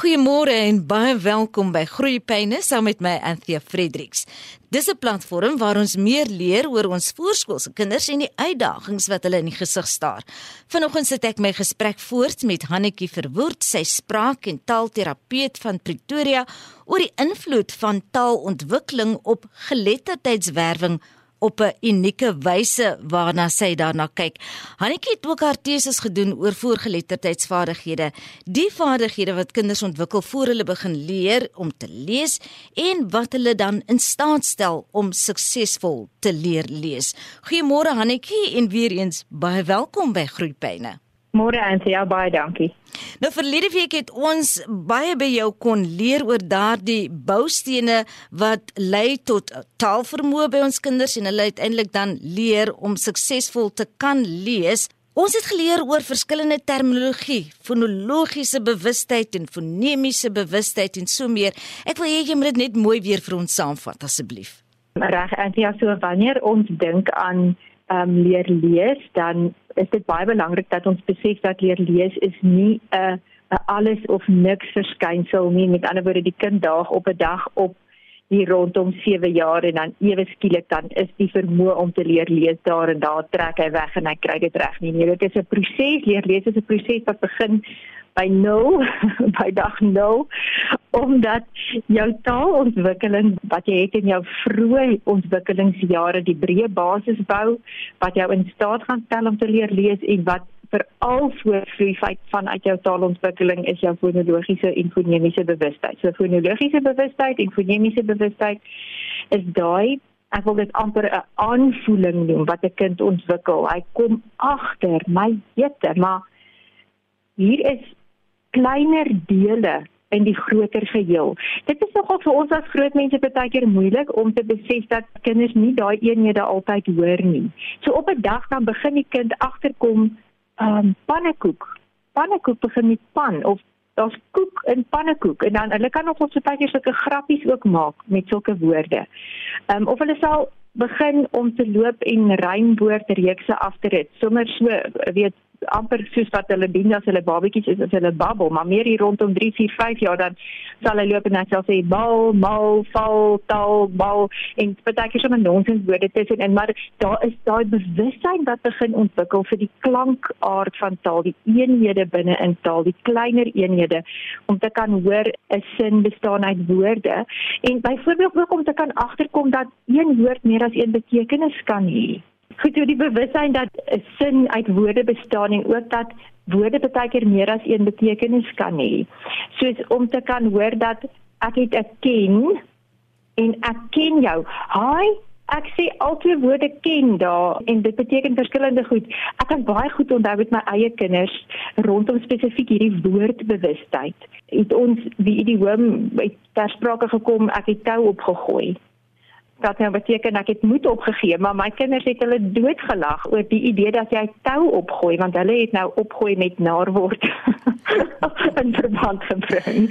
Goeiemôre en baie welkom by Groeipyne saam met my Anthea Fredericks. Dis 'n platform waar ons meer leer oor ons voorskoolse kinders en die uitdagings wat hulle in die gesig staar. Vanoggend sit ek my gesprek voort met Hannetjie Verwoerd, sy spraak- en taalterapeut van Pretoria, oor die invloed van taalontwikkeling op geletterdheidswerwing op 'n unieke wyse waarna sy daarna kyk. Hannetjie het ook haar teses gedoen oor voorgeletterdheidsvaardighede, die vaardighede wat kinders ontwikkel voor hulle begin leer om te lees en wat hulle dan in staat stel om suksesvol te leer lees. Goeiemôre Hannetjie en weer eens baie welkom by Groepyne. Môre Anthea, baie dankie. Nou verlede week het ons baie by jou kon leer oor daardie boustene wat lei tot taalvermoë by ons kinders en hulle uiteindelik dan leer om suksesvol te kan lees. Ons het geleer oor verskillende terminologie, fonologiese bewustheid en fonemiese bewustheid en so meer. Ek wil hê jy moet dit net mooi weer vir ons saamvat asseblief. Reg, Anthea, so wanneer ons dink aan um, leer lees, dan is dit baie belangrik dat ons besef dat leer lees is nie 'n 'n alles of niks verskynsel nie. Met ander woorde, die kind daag op 'n dag op hier rondom 7 jaar en dan ewe skielik dan is die vermoë om te leer lees daar en daar trek hy weg en hy kry dit reg nie. Nee, dit is 'n proses. Leer lees is 'n proses wat begin by 0 by dag 0 omdat jou taalontwikkeling wat jy het in jou vroeë ontwikkelingsjare die breë basis bou wat jou in staat gaan stel om te leer lees en wat veral voortvloei vanuit jou taalontwikkeling is jou fonologiese en fonemiese bewustheid. So fonologiese bewustheid en fonemiese bewustheid is daai ek wil dit amper 'n aanvoeling noem wat 'n kind ontwikkel. Hy kom agter, my jette, maar hier is kleiner dele in die groter geheel. Dit is nogal vir ons as groot mense baie keer moeilik om te besef dat kinders nie daai eenhede altyd hoor nie. So op 'n dag dan begin die kind agterkom, ehm um, pannekoek. Pannekoek begin met pan of daar's koek in pannekoek en dan hulle kan nog ons baie keer sulke grappies ook maak met sulke woorde. Ehm um, of hulle sal begin om te loop en rymwoord reekse af te rit. Sommers so weet amper soos wat hulle doen as hulle babetjies is as hulle babbel, maar meer hier rondom 3, 4, 5 jaar dan sal hy loop en hy sal sê bal, mal, val, tal, bal en baie keer sommer nonsens woorde tussen en maar daar is daai bewustheid wat begin ontwikkel vir die klankaard van taal, die eenhede binne in taal, die kleiner eenhede om te kan hoor 'n sin bestaan uit woorde? En byvoorbeeld ook om te kan agterkom dat een woord meer as een betekenis kan hê goed hoe die bewussyn dat 'n sin uit woorde bestaan en ook dat woorde baie keer meer as een betekenis kan hê. Soos om te kan hoor dat ek het 'n ken en ek ken jou. Hi, ek sê altyd woorde ken daar en dit beteken verskillende goed. Ek kan baie goed onthou met my eie kinders rondom spesifiek hierdie woordbewustheid. Het ons die idioom ter sprake gekom, ek het tou opgegooi wat nou beteken ek het moed opgegee, maar my kinders het hulle doodgelag oor die idee dat jy tou opgooi want hulle het nou opgooi met naarwoord in verband gebring.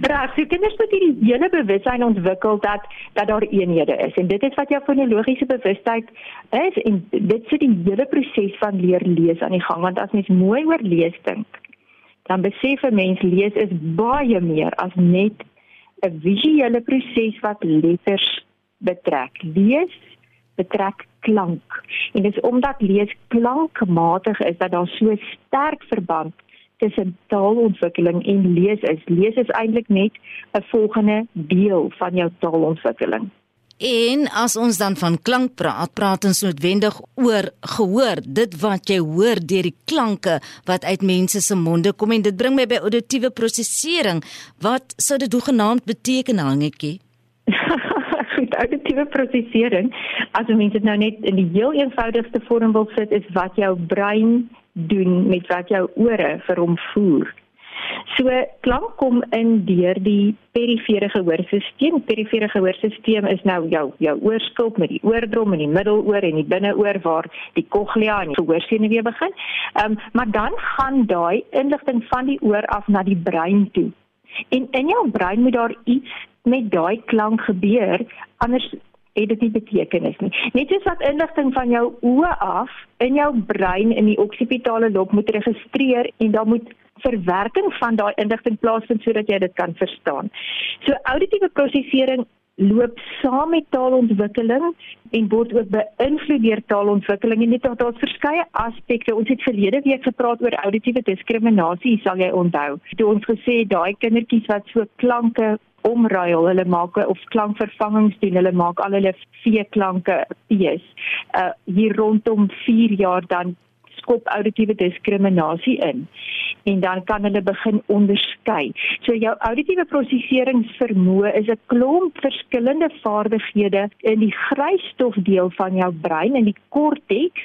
Reg, so kinders moet hierdie hele bewussyn ontwikkel dat dat daar eenhede is en dit is wat jou fonologiese bewustheid is en dit sit die hele proses van leer lees aan die gang want as mens mooi oor lees dink, dan besef 'n mens lees is baie meer as net 'n visuele proses wat letters betrek. Lees betrek klank. En dit is omdat lees klankmatig is dat daar so sterk verband tussen taalontwikkeling en lees is. Lees is eintlik net 'n volgende deel van jou taalontwikkeling. En as ons dan van klank praat, praat ons noodwendig oor gehoor, dit wat jy hoor deur die klanke wat uit mense se monde kom en dit bring my by auditiewe prosesering. Wat sou dit hoegenaamd beteken, Hangetjie? auditiewe prosesering, as jy mens dit nou net in die heel eenvoudigste vorm wil sit, is wat jou brein doen met wat jou ore vir hom voer. So klank kom in deur die perifere gehoorstelsel. Perifere gehoorstelsel is nou jou jou oorskulp met die oordrom in die middeloor en die binneoor waar die cochlea en die gehoorsenuwee begin. Ehm um, maar dan gaan daai inligting van die oor af na die brein toe. En in jou brein moet daar iets met daai klank gebeur anders het dit nie betekenis nie. Net soos wat inligting van jou oë af in jou brein in die oksipitale lob moet registreer en dan moet verwerking van daai inligting plaasvind sodat jy dit kan verstaan. So auditiewe prosesering loop saam met taalontwikkeling en word ook beïnvloed deur taalontwikkeling en dit het daar's verskeie aspekte. Ons het verlede week gepraat oor auditiewe diskriminasie, sal jy onthou. Toe ons gesê daai kindertjies wat so klanke omruil, hulle maak of klankvervangings doen, hulle maak al hulle v klanke p's. Uh hier rondom 4 jaar dan skop auditiewe diskriminasie in en dan kan hulle begin onderskei. So jou auditiewe prosesseringsvermoë is 'n klomp verskillende vaardighede in die grysstofdeel van jou brein in die korteks.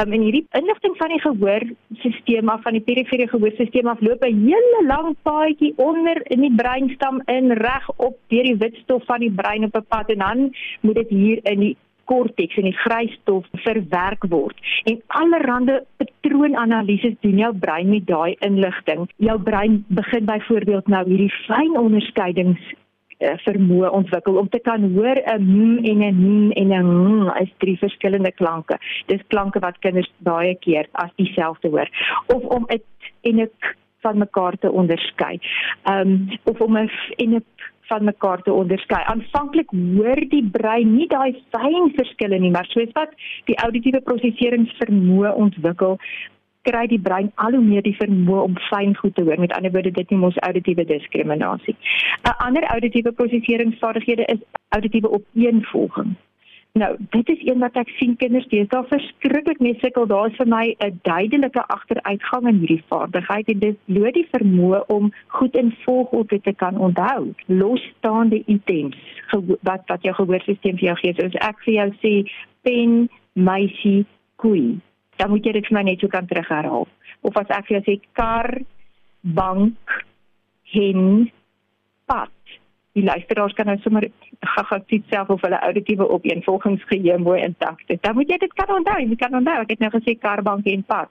Um, en hierdie inligting van die gehoorstelsel af van die perifere gehoorstelsel af loop 'n hele lang paadjie onder in die breinstam in reg op deur die witstof van die brein op 'n pad en dan moet dit hier in die korteks en die grysstof verwerk word. En allerlei patroonanalises doen jou brein met daai inligting. Jou brein begin byvoorbeeld nou hierdie fyn onderskeidings eh, vermoë ontwikkel om te kan hoor 'n m en 'n n en 'n ng is drie verskillende klanke. Dis klanke wat kinders baie keer as dieselfde hoor of om 'n en 'n van mekaar te onderskei. Ehm um, of om 'n en 'n van mekaar te onderskei. Aanvanklik hoor die brein nie daai fyn verskille nie, maar soos wat die auditiewe prosesseringsvermoë ontwikkel, kry die brein al hoe meer die vermoë om fyn goed te hoor. Met ander woorde, dit noem ons auditiewe diskriminasie. 'n Ander auditiewe prosesseringsvaardighede is auditiewe opeenvolging. Nou, dit is een wat ek sien kinders deesdae verskriklik mee sukkel. Daar is vir my 'n duidelike agteruitgang in hierdie vaardigheid en dit loop die vermoë om goed in volgorde te kan onthou. Losstaande items wat wat jou gehoorstelsel vir jou gee. So as ek vir jou sê pen, meisie, koei, dan moet jy dit vir my net so kan terugherhaal. Of as ek vir jou sê kar, bank, hen, pad die luisteraars kan nou sommer gaga sit self of hulle auditiewe opeenvolgingsgeheue mooi intak. Dan moet jy dit kan onthou. Jy kan onthou, ek het nou gesê karbank en pad.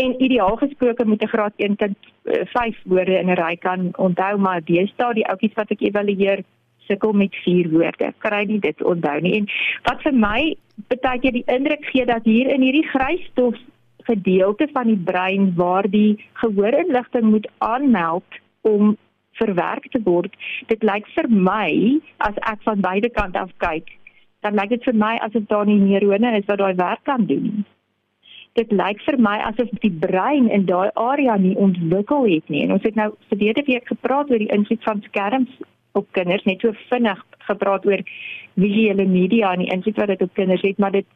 En ideaal gesproke moet 'n graad 1 kind 5 uh, woorde in 'n ry kan onthou, maar deesdae die ouppies wat ek evalueer sukkel met 4 woorde. Kry nie dit onthou nie. En wat vir my baie keer die indruk gee dat hier in hierdie grysstof gedeelte van die brein waar die gehoorinligting moet aanmeld om verwerk te word. Dit lyk vir my as ek van beide kante af kyk, dan lyk dit vir my asof daar nie neurone is wat daai werk kan doen. Dit lyk vir my asof die brein in daai area nie ontwikkel het nie. En ons het nou verlede week gepraat oor die invloed van skerms op kinders, net so vinnig gepraat oor visuele media en die invloed wat dit op kinders het, maar dit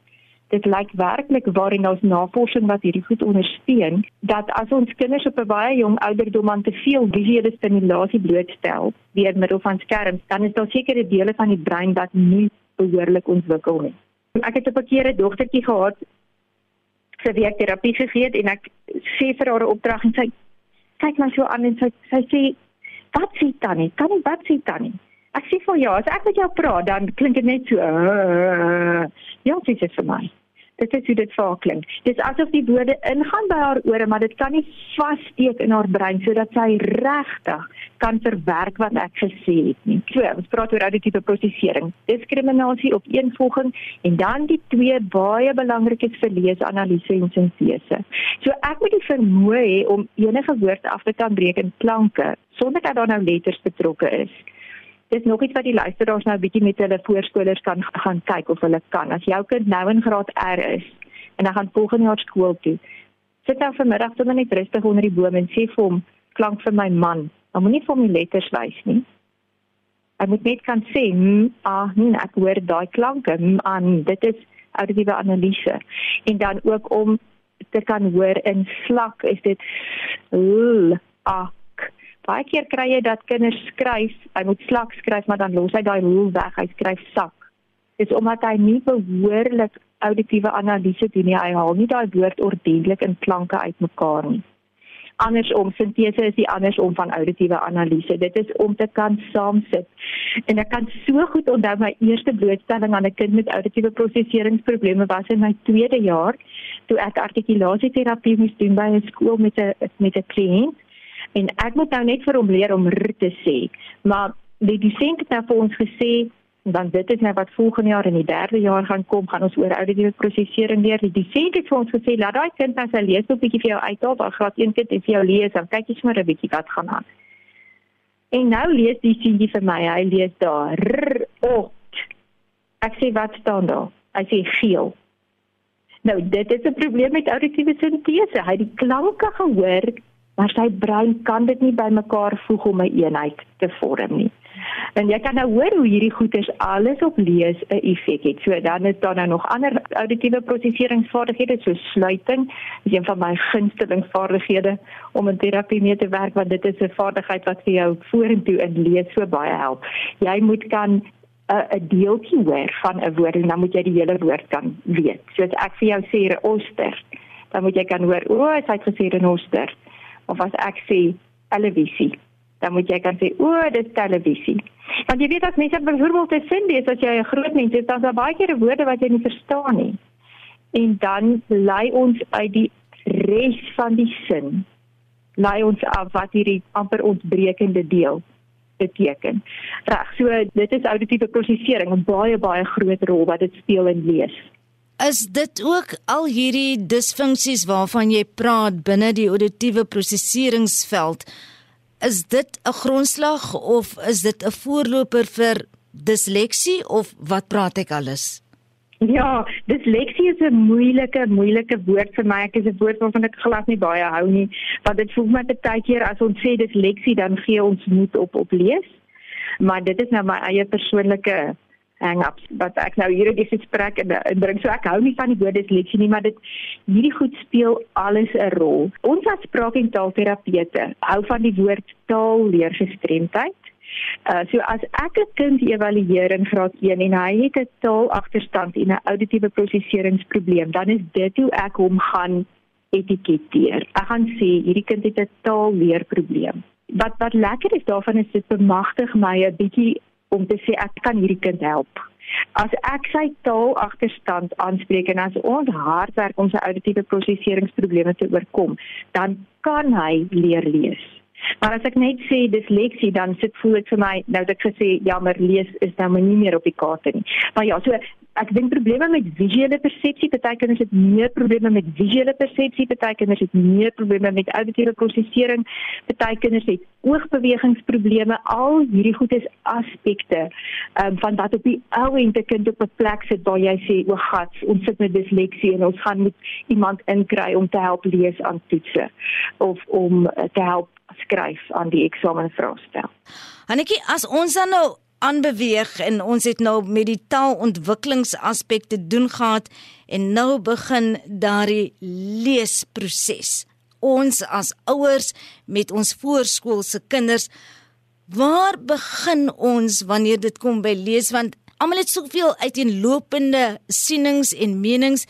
dit lyk werklik waarin ons navorsing wat hierdie goed ondersteun dat as ons kinders op 'n baie jong ouderdom aan te veel visuele stimulasie blootstel deur middel van skerms dan is daar sekere dele van die brein wat nie behoorlik ontwikkel nie. Ek het 'n keer 'n dogtertjie gehad sy werk terapie gegee en ek sê vir haar 'n opdrag en sy kyk my so aan en sy sy sê wat sê tannie? Kan nie wat sê tannie? Ek sê vir ja, as ek met jou praat dan klink dit net so. Uh, ja, sê dit vir my dit is hoe dit vir haar klink. Dit is asof die woorde ingaan by haar ore, maar dit kan nie vassteek in haar brein sodat sy regtig kan verwerk wat ek gesê het nie. So, ons praat oor auditiewe prosesering, diskriminasie op eenvolging en dan die twee baie belangrikes vir lees, analise en sintese. So ek moet die vermoë hê om enige woord af te kan breek in klanke sonder dat daar nou letters betrokke is dis nog iets wat die luisteraars nou bietjie met hulle voorskolers kan gaan kyk of hulle kan. As jou kind nou in graad R is en hy gaan volgende jaar skool toe, sit dan vanmiddag sommer net rustig onder die boom en sê vir hom klank vir my man. Hom moenie vir my letters wys nie. Hy moet net kan sê, "Hm, ah, nee, ek hoor daai klanke. Hm, aan, dit is auditiewe analise." En dan ook om te kan hoor in slak is dit l a baie keer kry jy dat kinders skryf, hy moet slak skryf, maar dan los hy daai rol weg, hy skryf sak. Dis omdat hy nie behoorlik auditiewe analise doen nie. Hy haal nie daai woord ordentlik in klanke uitmekaar nie. Andersom, sintese is die andersom van auditiewe analise. Dit is om te kan saamsit. En ek kan so goed onthou my eerste blootstelling aan 'n kind met auditiewe prosesseringsprobleme was in my tweede jaar toe ek artikulasieterapie moes doen by 'n skool met 'n met 'n kliënt en ek moet nou net vir hom leer om r te sê. Maar die dosent het nou vir ons gesê En dan dit is nou wat volgende jaar in die derde jaar gaan kom, gaan ons oor auditiewe prosesering leer. Die dissent het vir ons gesê, laat daai kind nou sy leesboek bietjie vir jou uithaal, daar graad 1 kind en vir jou lees, dan kyk jy sommer 'n bietjie wat gaan aan. En nou lees die seentjie vir my, hy lees daar, ot. Ek sê wat staan daar? Hy sê geel. Nou, dit is 'n probleem met auditiewe sintese. Hy het die klanke gehoor, maar sy brein kan dit nie bymekaar voeg om 'n eenheid te vorm nie. En jy kan nou hoor hoe hierdie goeters alles op lees 'n effek het. So dan is daar nou nog ander auditiewe proseseringsvaardighede so sluiting. Dis een van my gunsteling vaardighede om in terapie mee te werk want dit is 'n vaardigheid wat vir jou vorentoe in lees so baie help. Jy moet kan 'n deeltjie hoor van 'n woord en dan moet jy die hele woord kan weet. So as ek vir jou sê oster, dan moet jy kan hoor, o, oh, hy het gesê 'n oster. Of as ek sê televisie, dan moet jy kan sê, o, dit is televisie. Want jy weet as mense byvoorbeeld 'n sin lees as jy 'n groot mens is, dan is daar baie keer woorde wat jy nie verstaan nie. En dan lei ons uit die res van die sin lei ons af wat hierdie amper ontbrekende deel beteken. Reg, so dit is auditiewe prosesering 'n baie baie groot rol wat dit speel in lees. Is dit ook al hierdie disfunksies waarvan jy praat binne die auditiewe proseseringsveld? Is dit 'n grondslag of is dit 'n voorloper vir disleksie of wat praat ek alles? Ja, disleksie is 'n moeilike, moeilike woord vir my. Ek is 'n woord waarvan ek glad nie baie hou nie, want dit voel my baie keer as ons sê disleksie dan gee ons moed op op lees. Maar dit is nou my eie persoonlike hang-ups wat ek nou hier in die gesprek en bring. So ek hou nie van die woord disleksie nie, maar dit hierdie goed speel alles 'n rol. Ons as spraak- en taalterapeute hou van die woord taalleergestremdheid Uh so as ek 'n kind evalueer in graad 1 en hy het 'n taalagterstand en 'n auditiewe proseseringsprobleem, dan is dit hoe ek hom gaan etiketeer. Ek gaan sê hierdie kind het 'n taalleerprobleem. Wat wat lekker is daarvan is dit bemagtig my 'n bietjie om te sê ek kan hierdie kind help. As ek sy taalagterstand aanspreek en as ons hard werk om sy auditiewe proseseringsprobleme te oorkom, dan kan hy leer lees. Maar as ek net sê disleksie dan sit voel dit vir my nou dat ek gesê jammer lees is nou nie meer op die kaarte nie. Maar ja, so ek dink probleme met visuele persepsie, baie kinders het meer probleme met visuele persepsie, baie kinders het meer probleme met auditiewe prosesering, baie kinders het oogbewegingsprobleme. Al hierdie goed is aspekte um, van dat op die ou en te kind op 'n plek sit waar jy sê o, gat, ons sit met disleksie en ons gaan met iemand inkry om te help lees aan toetse of om uh, te help skryf aan die eksamenvraestel. Hanetjie, as ons dan nou aanbeweeg en ons het nou met die taalontwikkelingsaspekte doen gehad en nou begin daardie leesproses. Ons as ouers met ons voorskoolse kinders, waar begin ons wanneer dit kom by lees want almal het soveel uiteenlopende sienings en menings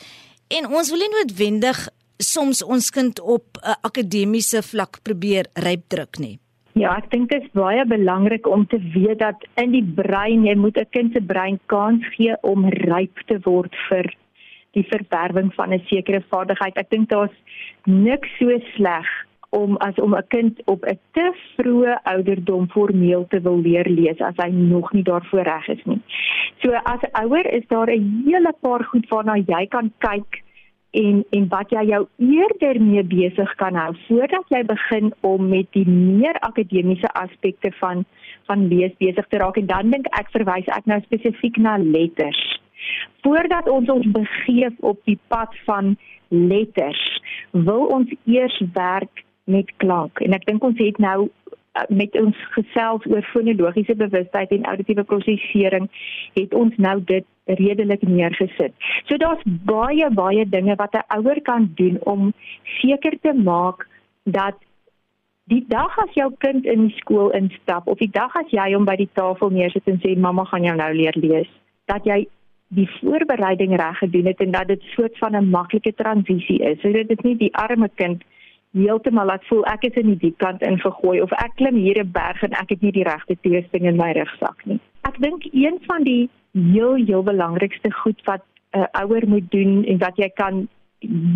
en ons wil nie noodwendig soms ons kind op 'n akademiese vlak probeer ryp druk nie. Ja, ek dink dit is baie belangrik om te weet dat in die brein, jy moet 'n kind se brein kans gee om ryp te word vir die verwerwing van 'n sekere vaardigheid. Ek dink daar's niks so sleg om as om 'n kind op 'n te vroeë ouderdom formeel te wil leer lees as hy nog nie daarvoor reg is nie. So as ouer is daar 'n hele paar goed waarna jy kan kyk en en wat jy jou eerder mee besig kan hou voordat jy begin om met die meer akademiese aspekte van van lees besig te raak en dan dink ek verwys ek nou spesifiek na letters. Voordat ons ons begeef op die pad van letters, wil ons eers werk met klank en ek dink ons het nou met ons gesels oor fonologiese bewustheid en auditiewe prosesering het ons nou dit redelik neergesit. So daar's baie baie dinge wat 'n ouer kan doen om seker te maak dat die dag as jou kind in die skool instap of die dag as jy hom by die tafel neersit en sê mamma gaan jou nou leer lees, dat jy die voorbereiding reg gedoen het en dat dit soort van 'n maklike transisie is. So dit is nie die arme kind heeltemal laat voel ek is in die diep kant ingegooi of ek klim hier 'n berg en ek het nie die regte toesting in my rugsak nie. Ek dink een van die heel heel belangrikste goed wat 'n uh, ouer moet doen en wat jy kan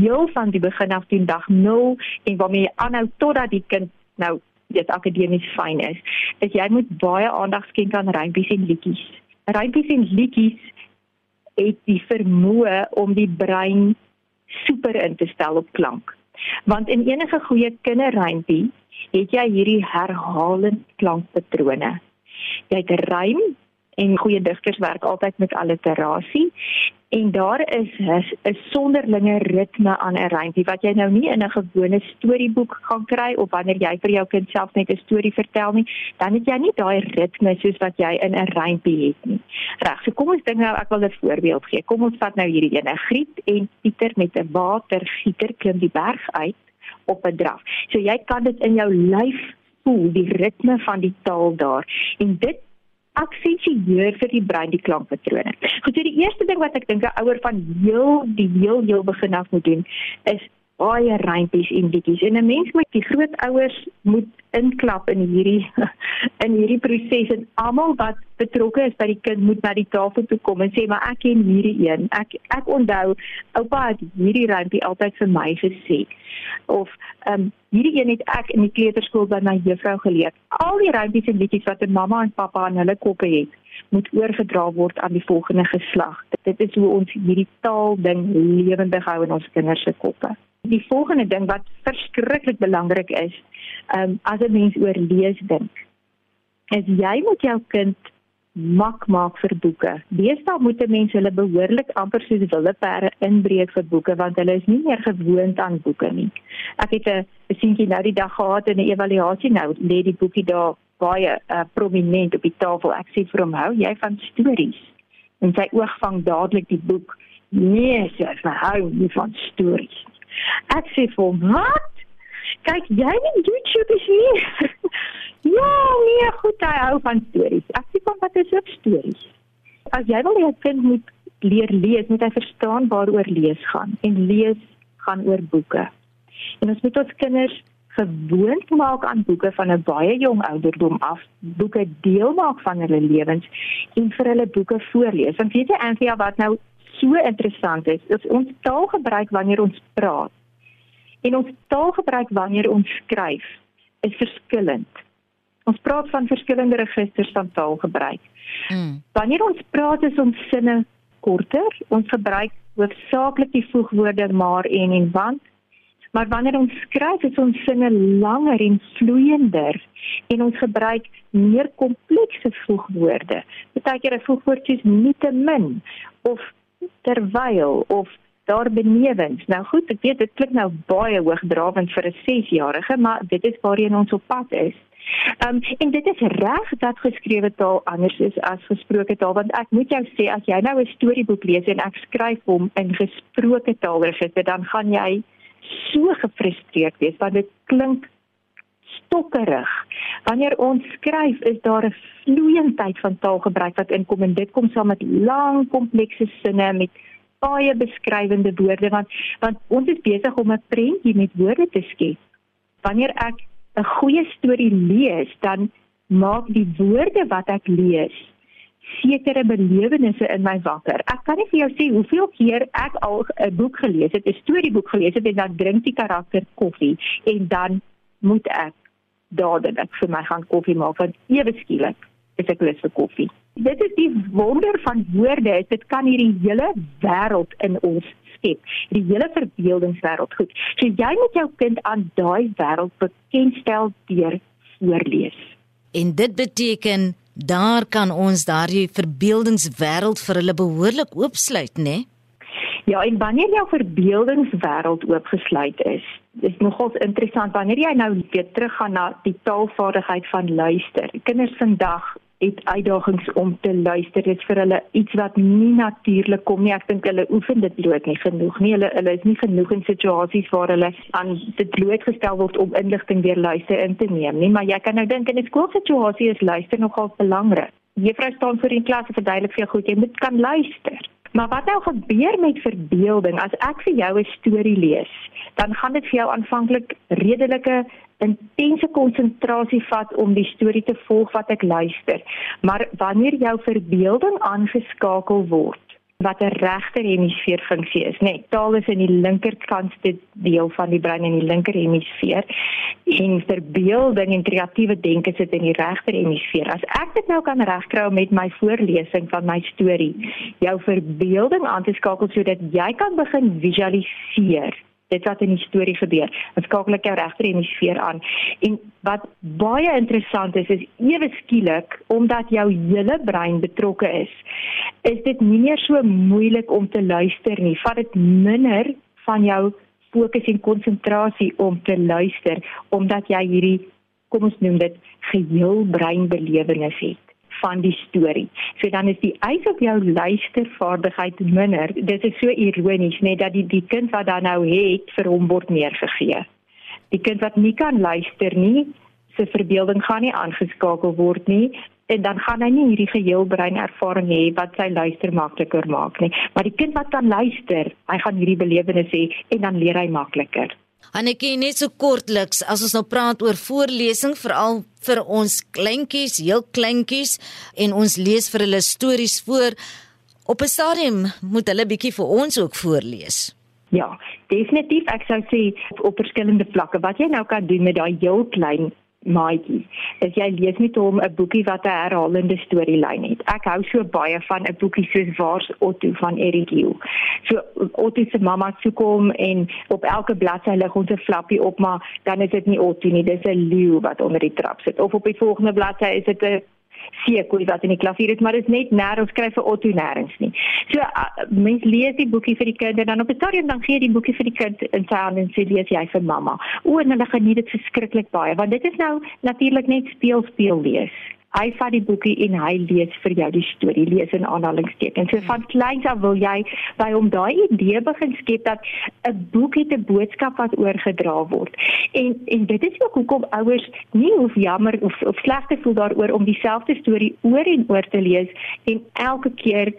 heel van die begin af doen dag 0 en waarmee jy aanhou totdat die kind nou dit akademies fyn is is jy moet baie aandag skenk aan rympies en liedjies Rympies en liedjies het die vermoë om die brein super in te stel op klank. Want in enige goeie kinderrympie het jy hierdie herhalende klankpatrone. Jy het 'n rym en goeie digters werk altyd met alliterasie en daar is 'n sonderlinge ritme aan 'n rympie wat jy nou nie in 'n gewone storieboek gaan kry of wanneer jy vir jou kind self net 'n storie vertel nie, dan het jy nie daai ritme soos wat jy in 'n rympie het nie. Reg, so kom ons dink nou ek wil 'n voorbeeld gee. Kom ons vat nou hierdie ene. Griet en Pieter met 'n watergieter klim die berg uit op 'n draf. So jy kan dit in jou lyf voel, die ritme van die taal daar. En dit aksensieer vir die brein die klankpatrone. Goed, so die eerste ding wat ek dink 'n ouer van heel die heel heel begin af moet doen is baie rympies en bietjies. En 'n mens moet die grootouers moet inklap in hierdie in hierdie proses en almal wat betrokke is by die kind moet na die tafel toe kom en sê maar ek ken hierdie een. Ek ek onthou oupa het hierdie rympie altyd vir my gesê. Of ehm um, hierdie een het ek in die kleuterskool by my juffrou geleer. Al die rympies en liedjies wat 'n mamma en pappa aan hulle koppe het, moet oorgedra word aan die volgende geslag. Dit is hoe ons hierdie taal ding lewendig hou in ons kinders se koppe. Die volgende ding wat verskriklik belangrik is, ehm um, as 'n mens oor lees dink, is jy moet jou kind mak maak vir boeke. Deesdae moet mense hulle behoorlik amper soos willepere inbreek vir boeke want hulle is nie meer gewoond aan boeke nie. Ek het 'n besientjie nou die dag gehad in 'n evaluasie nou lê die boekie daar baie uh, prominent op die tafel. Ek sê vir hom hou jy van stories. En sy oog vang dadelik die boek. Nee, sy hou nie van stories. Ek sê vir hom, "Wat? Kyk, jy nie YouTube is nie." Ja, nee, goed, hy hou van stories. Ek sê van wat is ook stories. As jy wil hê 'n kind moet leer lees, moet hy verstaan waaroor lees gaan en lees gaan oor boeke. En ons moet ons kinders gewoond maak aan boeke van 'n baie jong ouderdom af, boeke deel maak van hulle lewens en vir hulle boeke voorlees. Want weet jy, Anthea, wat nou so interessant is, is ons taalgebruik wanneer ons praat en ons taalgebruik wanneer ons skryf is verskillend. Ons praat van verskillende registers van taalgebruik. Mm. Wanneer ons praat is ons sinne korter. Ons gebruik hoofsaaklik die voegwoorde maar en en want. Maar wanneer ons skryf is ons sinne langer en vloeiender en ons gebruik meer komplekse voegwoorde. Partykeer 'n voegwoord soos nietemin of terwyl of daar benewens. Nou goed, ek weet dit klink nou baie hoogdrawend vir 'n 6-jarige, maar dit is waarheen ons op pad is. Um, en dit is reg dat geskrewe taal anders is as gesproke taal want ek moet jou sê as jy nou 'n storieboek lees en ek skryf hom in gesproke taal register dan gaan jy so gefrustreerd wees want dit klink stokkerig. Wanneer ons skryf is daar 'n vloeiendheid van taalgebruik wat inkom en dit kom saam met lang komplekse sinne met baie beskrywende woorde want want ons is besig om 'n prentjie met woorde te skep. Wanneer ek 'n goeie storie lees, dan maak die woorde wat ek lees sekere belewennisse in my wakker. Ek kan nie vir jou sê hoeveel keer ek al 'n boek gelees het, 'n storieboek gelees het en dan drink die karakter koffie en dan moet ek dadelik vir my gaan koffie maak want ewe skielik is ek lus vir koffie. Dit is die wonder van woorde, dit kan hierdie hele wêreld in ons skep, die hele verbeeldingswêreld goed. So jy moet jou kind aan daai wêreld bekendstel deur voorlees. En dit beteken daar kan ons daardie verbeeldingswêreld vir hulle behoorlik oopsluit, né? Nee? Ja, en wanneer jou verbeeldingswêreld oopgesluit is, dis nogals interessant wanneer jy nou weer teruggaan na die taalvaardigheid van luister. Kinders vandag het uitdagings om te luister. Dit is vir hulle iets wat nie natuurlik kom nie. Ek dink hulle oefen dit bloot nie genoeg nie. Hulle hulle is nie genoeg in situasies waar hulle aan dit blootgestel word om inligting weer luister in te neem nie. Maar jy kan nou dink in 'n skoolsituasie is luister nogal belangrik. Juffrou staan voor die klas en verduidelik vir jou goed jy moet kan luister. Maar wat nou gebeur met verbeelding as ek vir jou 'n storie lees? Dan gaan dit vir jou aanvanklik redelike intense konsentrasie vat om die storie te volg wat ek luister. Maar wanneer jou verbeelding aangeskakel word, wat 'n regter hemisfeer funksie is, nê. Nee, taal is in die linkerkantste deel van die brein in die linker hemisfeer en verbeelding en kreatiewe denke sit in die regter hemisfeer. As ek dit nou kan regkry met my voorlesing van my storie, jou verbeelding aan te skakel sodat jy kan begin visualiseer dit wat in die storie gebeur. Dit skakel ek jou regter hemisfeer aan. En wat baie interessant is is ewe skielik omdat jou hele brein betrokke is, is dit nie meer so moeilik om te luister nie. Vat dit minder van jou fokus en konsentrasie om te luister omdat jy hierdie kom ons noem dit geheel breinbelewenis het van die storie. So dan is die eis op jou luistervaardigheid minder. Dit is so ironies net dat die die kind wat dan nou het vir hom word meer gegee. Die kind wat nie kan luister nie, sy verbeelding gaan nie aangeskakel word nie en dan gaan hy nie hierdie geheelbrein ervaring hê wat sy luister makliker maak nie. Maar die kind wat kan luister, hy gaan hierdie belewenis hê en dan leer hy makliker. Annetjie net so kortliks as ons nou praat oor voorlesing veral vir ons kleintjies, heel kleintjies en ons lees vir hulle stories voor op 'n stadium moet hulle bietjie vir ons ook voorlees. Ja, definitief ek sou sê op, op verskillende vlakke wat jy nou kan doen met daai heel klein maatjie. As jy lees met hom 'n boekie wat 'n herhalende storielyn het. Ek hou so baie van 'n boekie soos Waar's Otto van Erik Hill. So Otto se mamma soek hom en op elke bladsy lig ons 'n flappie op, maar dan is dit nie Otto nie, dis 'n leeu wat onder die trap sit. Of op die volgende bladsy is dit 'n seekoei wat in die klavier is, maar dit is net nêrens skryf vir Otto nêrens nie. So uh, mens lees die boekie vir die kind en dan op 'n stadium dan gee jy die boekie vir die kind in sy hand en sê lees jy vir mamma. O, en hulle geniet dit verskriklik baie want dit is nou natuurlik net speel speel lees hy vat die boekie en hy lees vir jou die storie, lees in aanhalingstekens. So van kleins af wil jy by hom daai idee begin skep dat 'n boek het 'n boodskap wat oorgedra word. En en dit is ook hoekom ouers nie hoef jammer of of sleg te voel daaroor om dieselfde storie oor en oor te lees en elke keer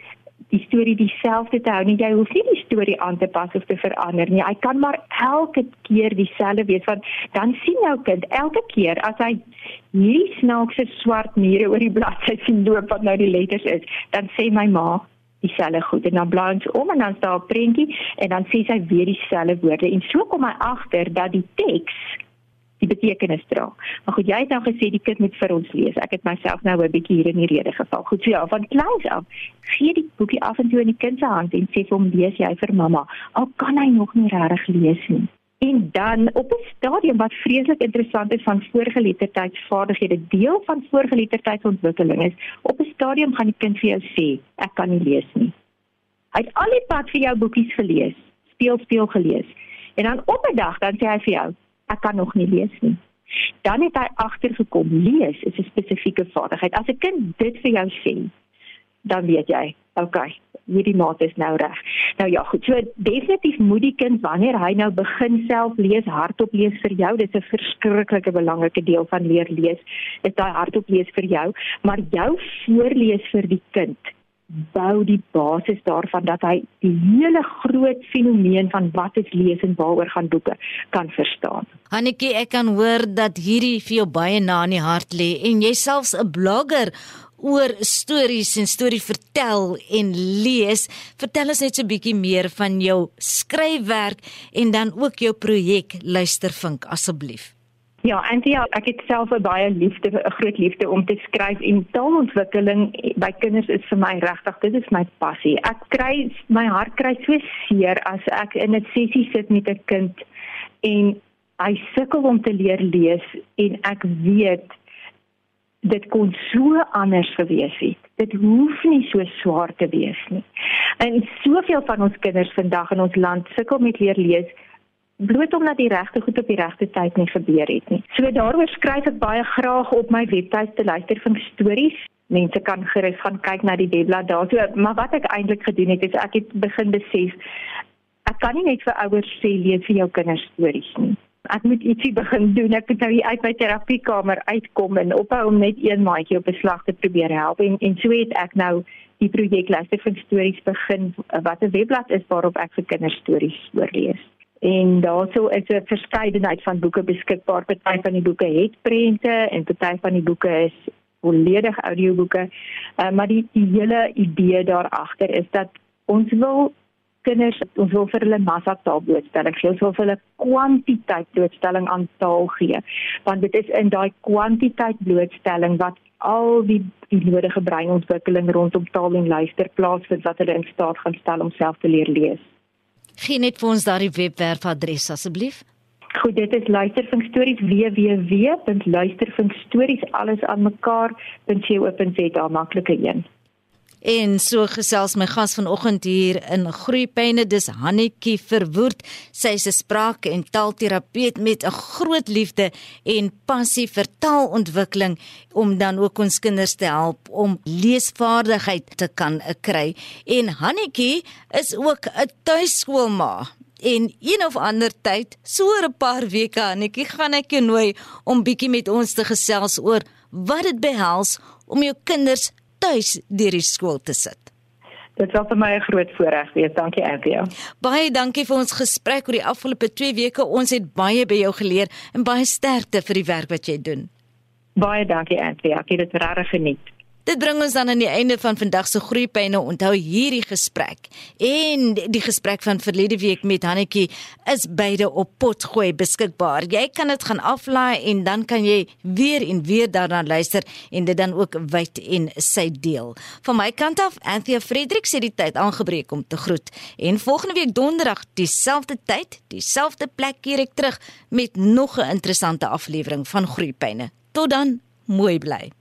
die storie dieselfde te hou nie. Jy hoef nie die storie aan te pas of te verander nie. Hy kan maar elke keer dieselfde wees want dan sien jou kind elke keer as hy hierdie snaakse swart mure oor die bladsy sien loop wat nou die letters is, dan sê my ma dieselfde goed en dan blaai ons om en dan staan 'n prentjie en dan sê sy weer dieselfde woorde en so kom hy agter dat die teks die betekenis dra. Maar goed, jy het nou gesê die kind moet vir ons lees. Ek het myself nou 'n bietjie hier in die rede geval. Goed, so ja, van kleins af gee die boekie af en toe in die kind se hand en sê vir hom lees jy vir mamma. Al kan hy nog nie regtig lees nie. En dan op 'n stadium wat vreeslik interessant is van voorgeletterdheidsvaardighede, deel van voorgeletterdheidsontwikkeling is op 'n stadium gaan die kind vir jou sê, ek kan nie lees nie. Hy het al die pad vir jou boekies gelees, speel speel gelees. En dan op 'n dag dan sê hy vir jou, ek kan nog nie lees nie. Dan het hy agtergekom lees is 'n spesifieke vaardigheid. As 'n kind dit vir jou sê, dan weet jy, okay, hierdie maat is nou reg. Nou ja, goed. So definitief moet die kind wanneer hy nou begin self lees, hardop lees vir jou. Dit is 'n verskriklike belangrike deel van leer lees. Is daai hardop lees vir jou, maar jou voorlees vir die kind bou die basis daarvan dat hy die hele groot fenomeen van wat is lees en waaroor gaan boeke kan verstaan. Hannetjie, ek kan hoor dat hierdie vir jou baie na in die hart lê en jy selfs 'n blogger oor stories en storie vertel en lees. Vertel ons net so 'n bietjie meer van jou skryfwerk en dan ook jou projek Luistervink asseblief. Ja, Antia, ek het self 'n baie liefde, 'n groot liefde om te skryf en taalontwikkeling by kinders is vir my regtig, dit is my passie. Ek kry my hart kry so seer as ek in 'n sessie sit met 'n kind en hy sukkel om te leer lees en ek weet dit kon so anders gewees het. Dit hoef nie so swaar te wees nie. En soveel van ons kinders vandag in ons land sukkel met leer lees bloot omdat die regte goed op die regte tyd nie gebeur het nie. So daaroor skryf ek baie graag op my webtuis te luister van stories. Mense kan gerus gaan kyk na die webblad daar. So, maar wat ek eintlik gedoen het is ek het begin besef ek kan nie net vir ouers sê lees vir jou kinders stories nie. Ek moet ietsie begin doen. Ek moet nou hier uit my terapiekamer uitkom en ophou om net een maatjie op beslag te probeer help en en so het ek nou die projek luister van stories begin wat 'n webblad is waarop ek vir kinders stories voorlees en daarso is 'n verskeidenheid van boeke beskikbaar. Party van die boeke het prente en party van die boeke is volledig audioboeke. Uh, maar die die hele idee daar agter is dat ons wil kinders ons wil vir hulle massa taal blootstelling gee. Ons wil vir hulle kwantiteit blootstelling aan taal gee. Want dit is in daai kwantiteit blootstelling wat al die die nodige breinontwikkeling rondom taal en luister plaasvind wat hulle in staat gaan stel om self te leer lees. Gee net vir ons daardie webwerfadres asseblief. Goed, dit is luistervinkstories www.luistervinkstories alles aan mekaar.co.za maklike een. En so gesels my gas vanoggend hier in Groepyne dis Hannetjie Verwoerd. Sy is 'n spraak- en taalterapeut met 'n groot liefde en passie vir taalontwikkeling om dan ook ons kinders te help om leesvaardigheid te kan kry. En Hannetjie is ook 'n tuiskoolma. En een of ander tyd, so 'n paar weke Hannetjie, gaan ek jou nooi om bietjie met ons te gesels oor wat dit behels om jou kinders tuis deur die skool te sit. Dit was vir my 'n groot voorreg wees. Dankie Anthea. Baie dankie vir ons gesprek oor die afgelope 2 weke. Ons het baie by jou geleer en baie sterkte vir die werk wat jy doen. Baie dankie Anthea. Ek het dit regtig geniet. Dit bring ons dan aan die einde van vandag se groeipyne. Onthou hierdie gesprek en die gesprek van verlede week met Hannetjie is beide op potgooi beskikbaar. Jy kan dit gaan aflaai en dan kan jy weer en weer daarna luister en dit dan ook wyd en sy deel. Van my kant af, Anthea Fredericks het die tyd aangebreek om te groet. En volgende week donderdag dieselfde tyd, dieselfde plek hier ek terug met nog 'n interessante aflewering van Groeipyne. Tot dan, mooi bly.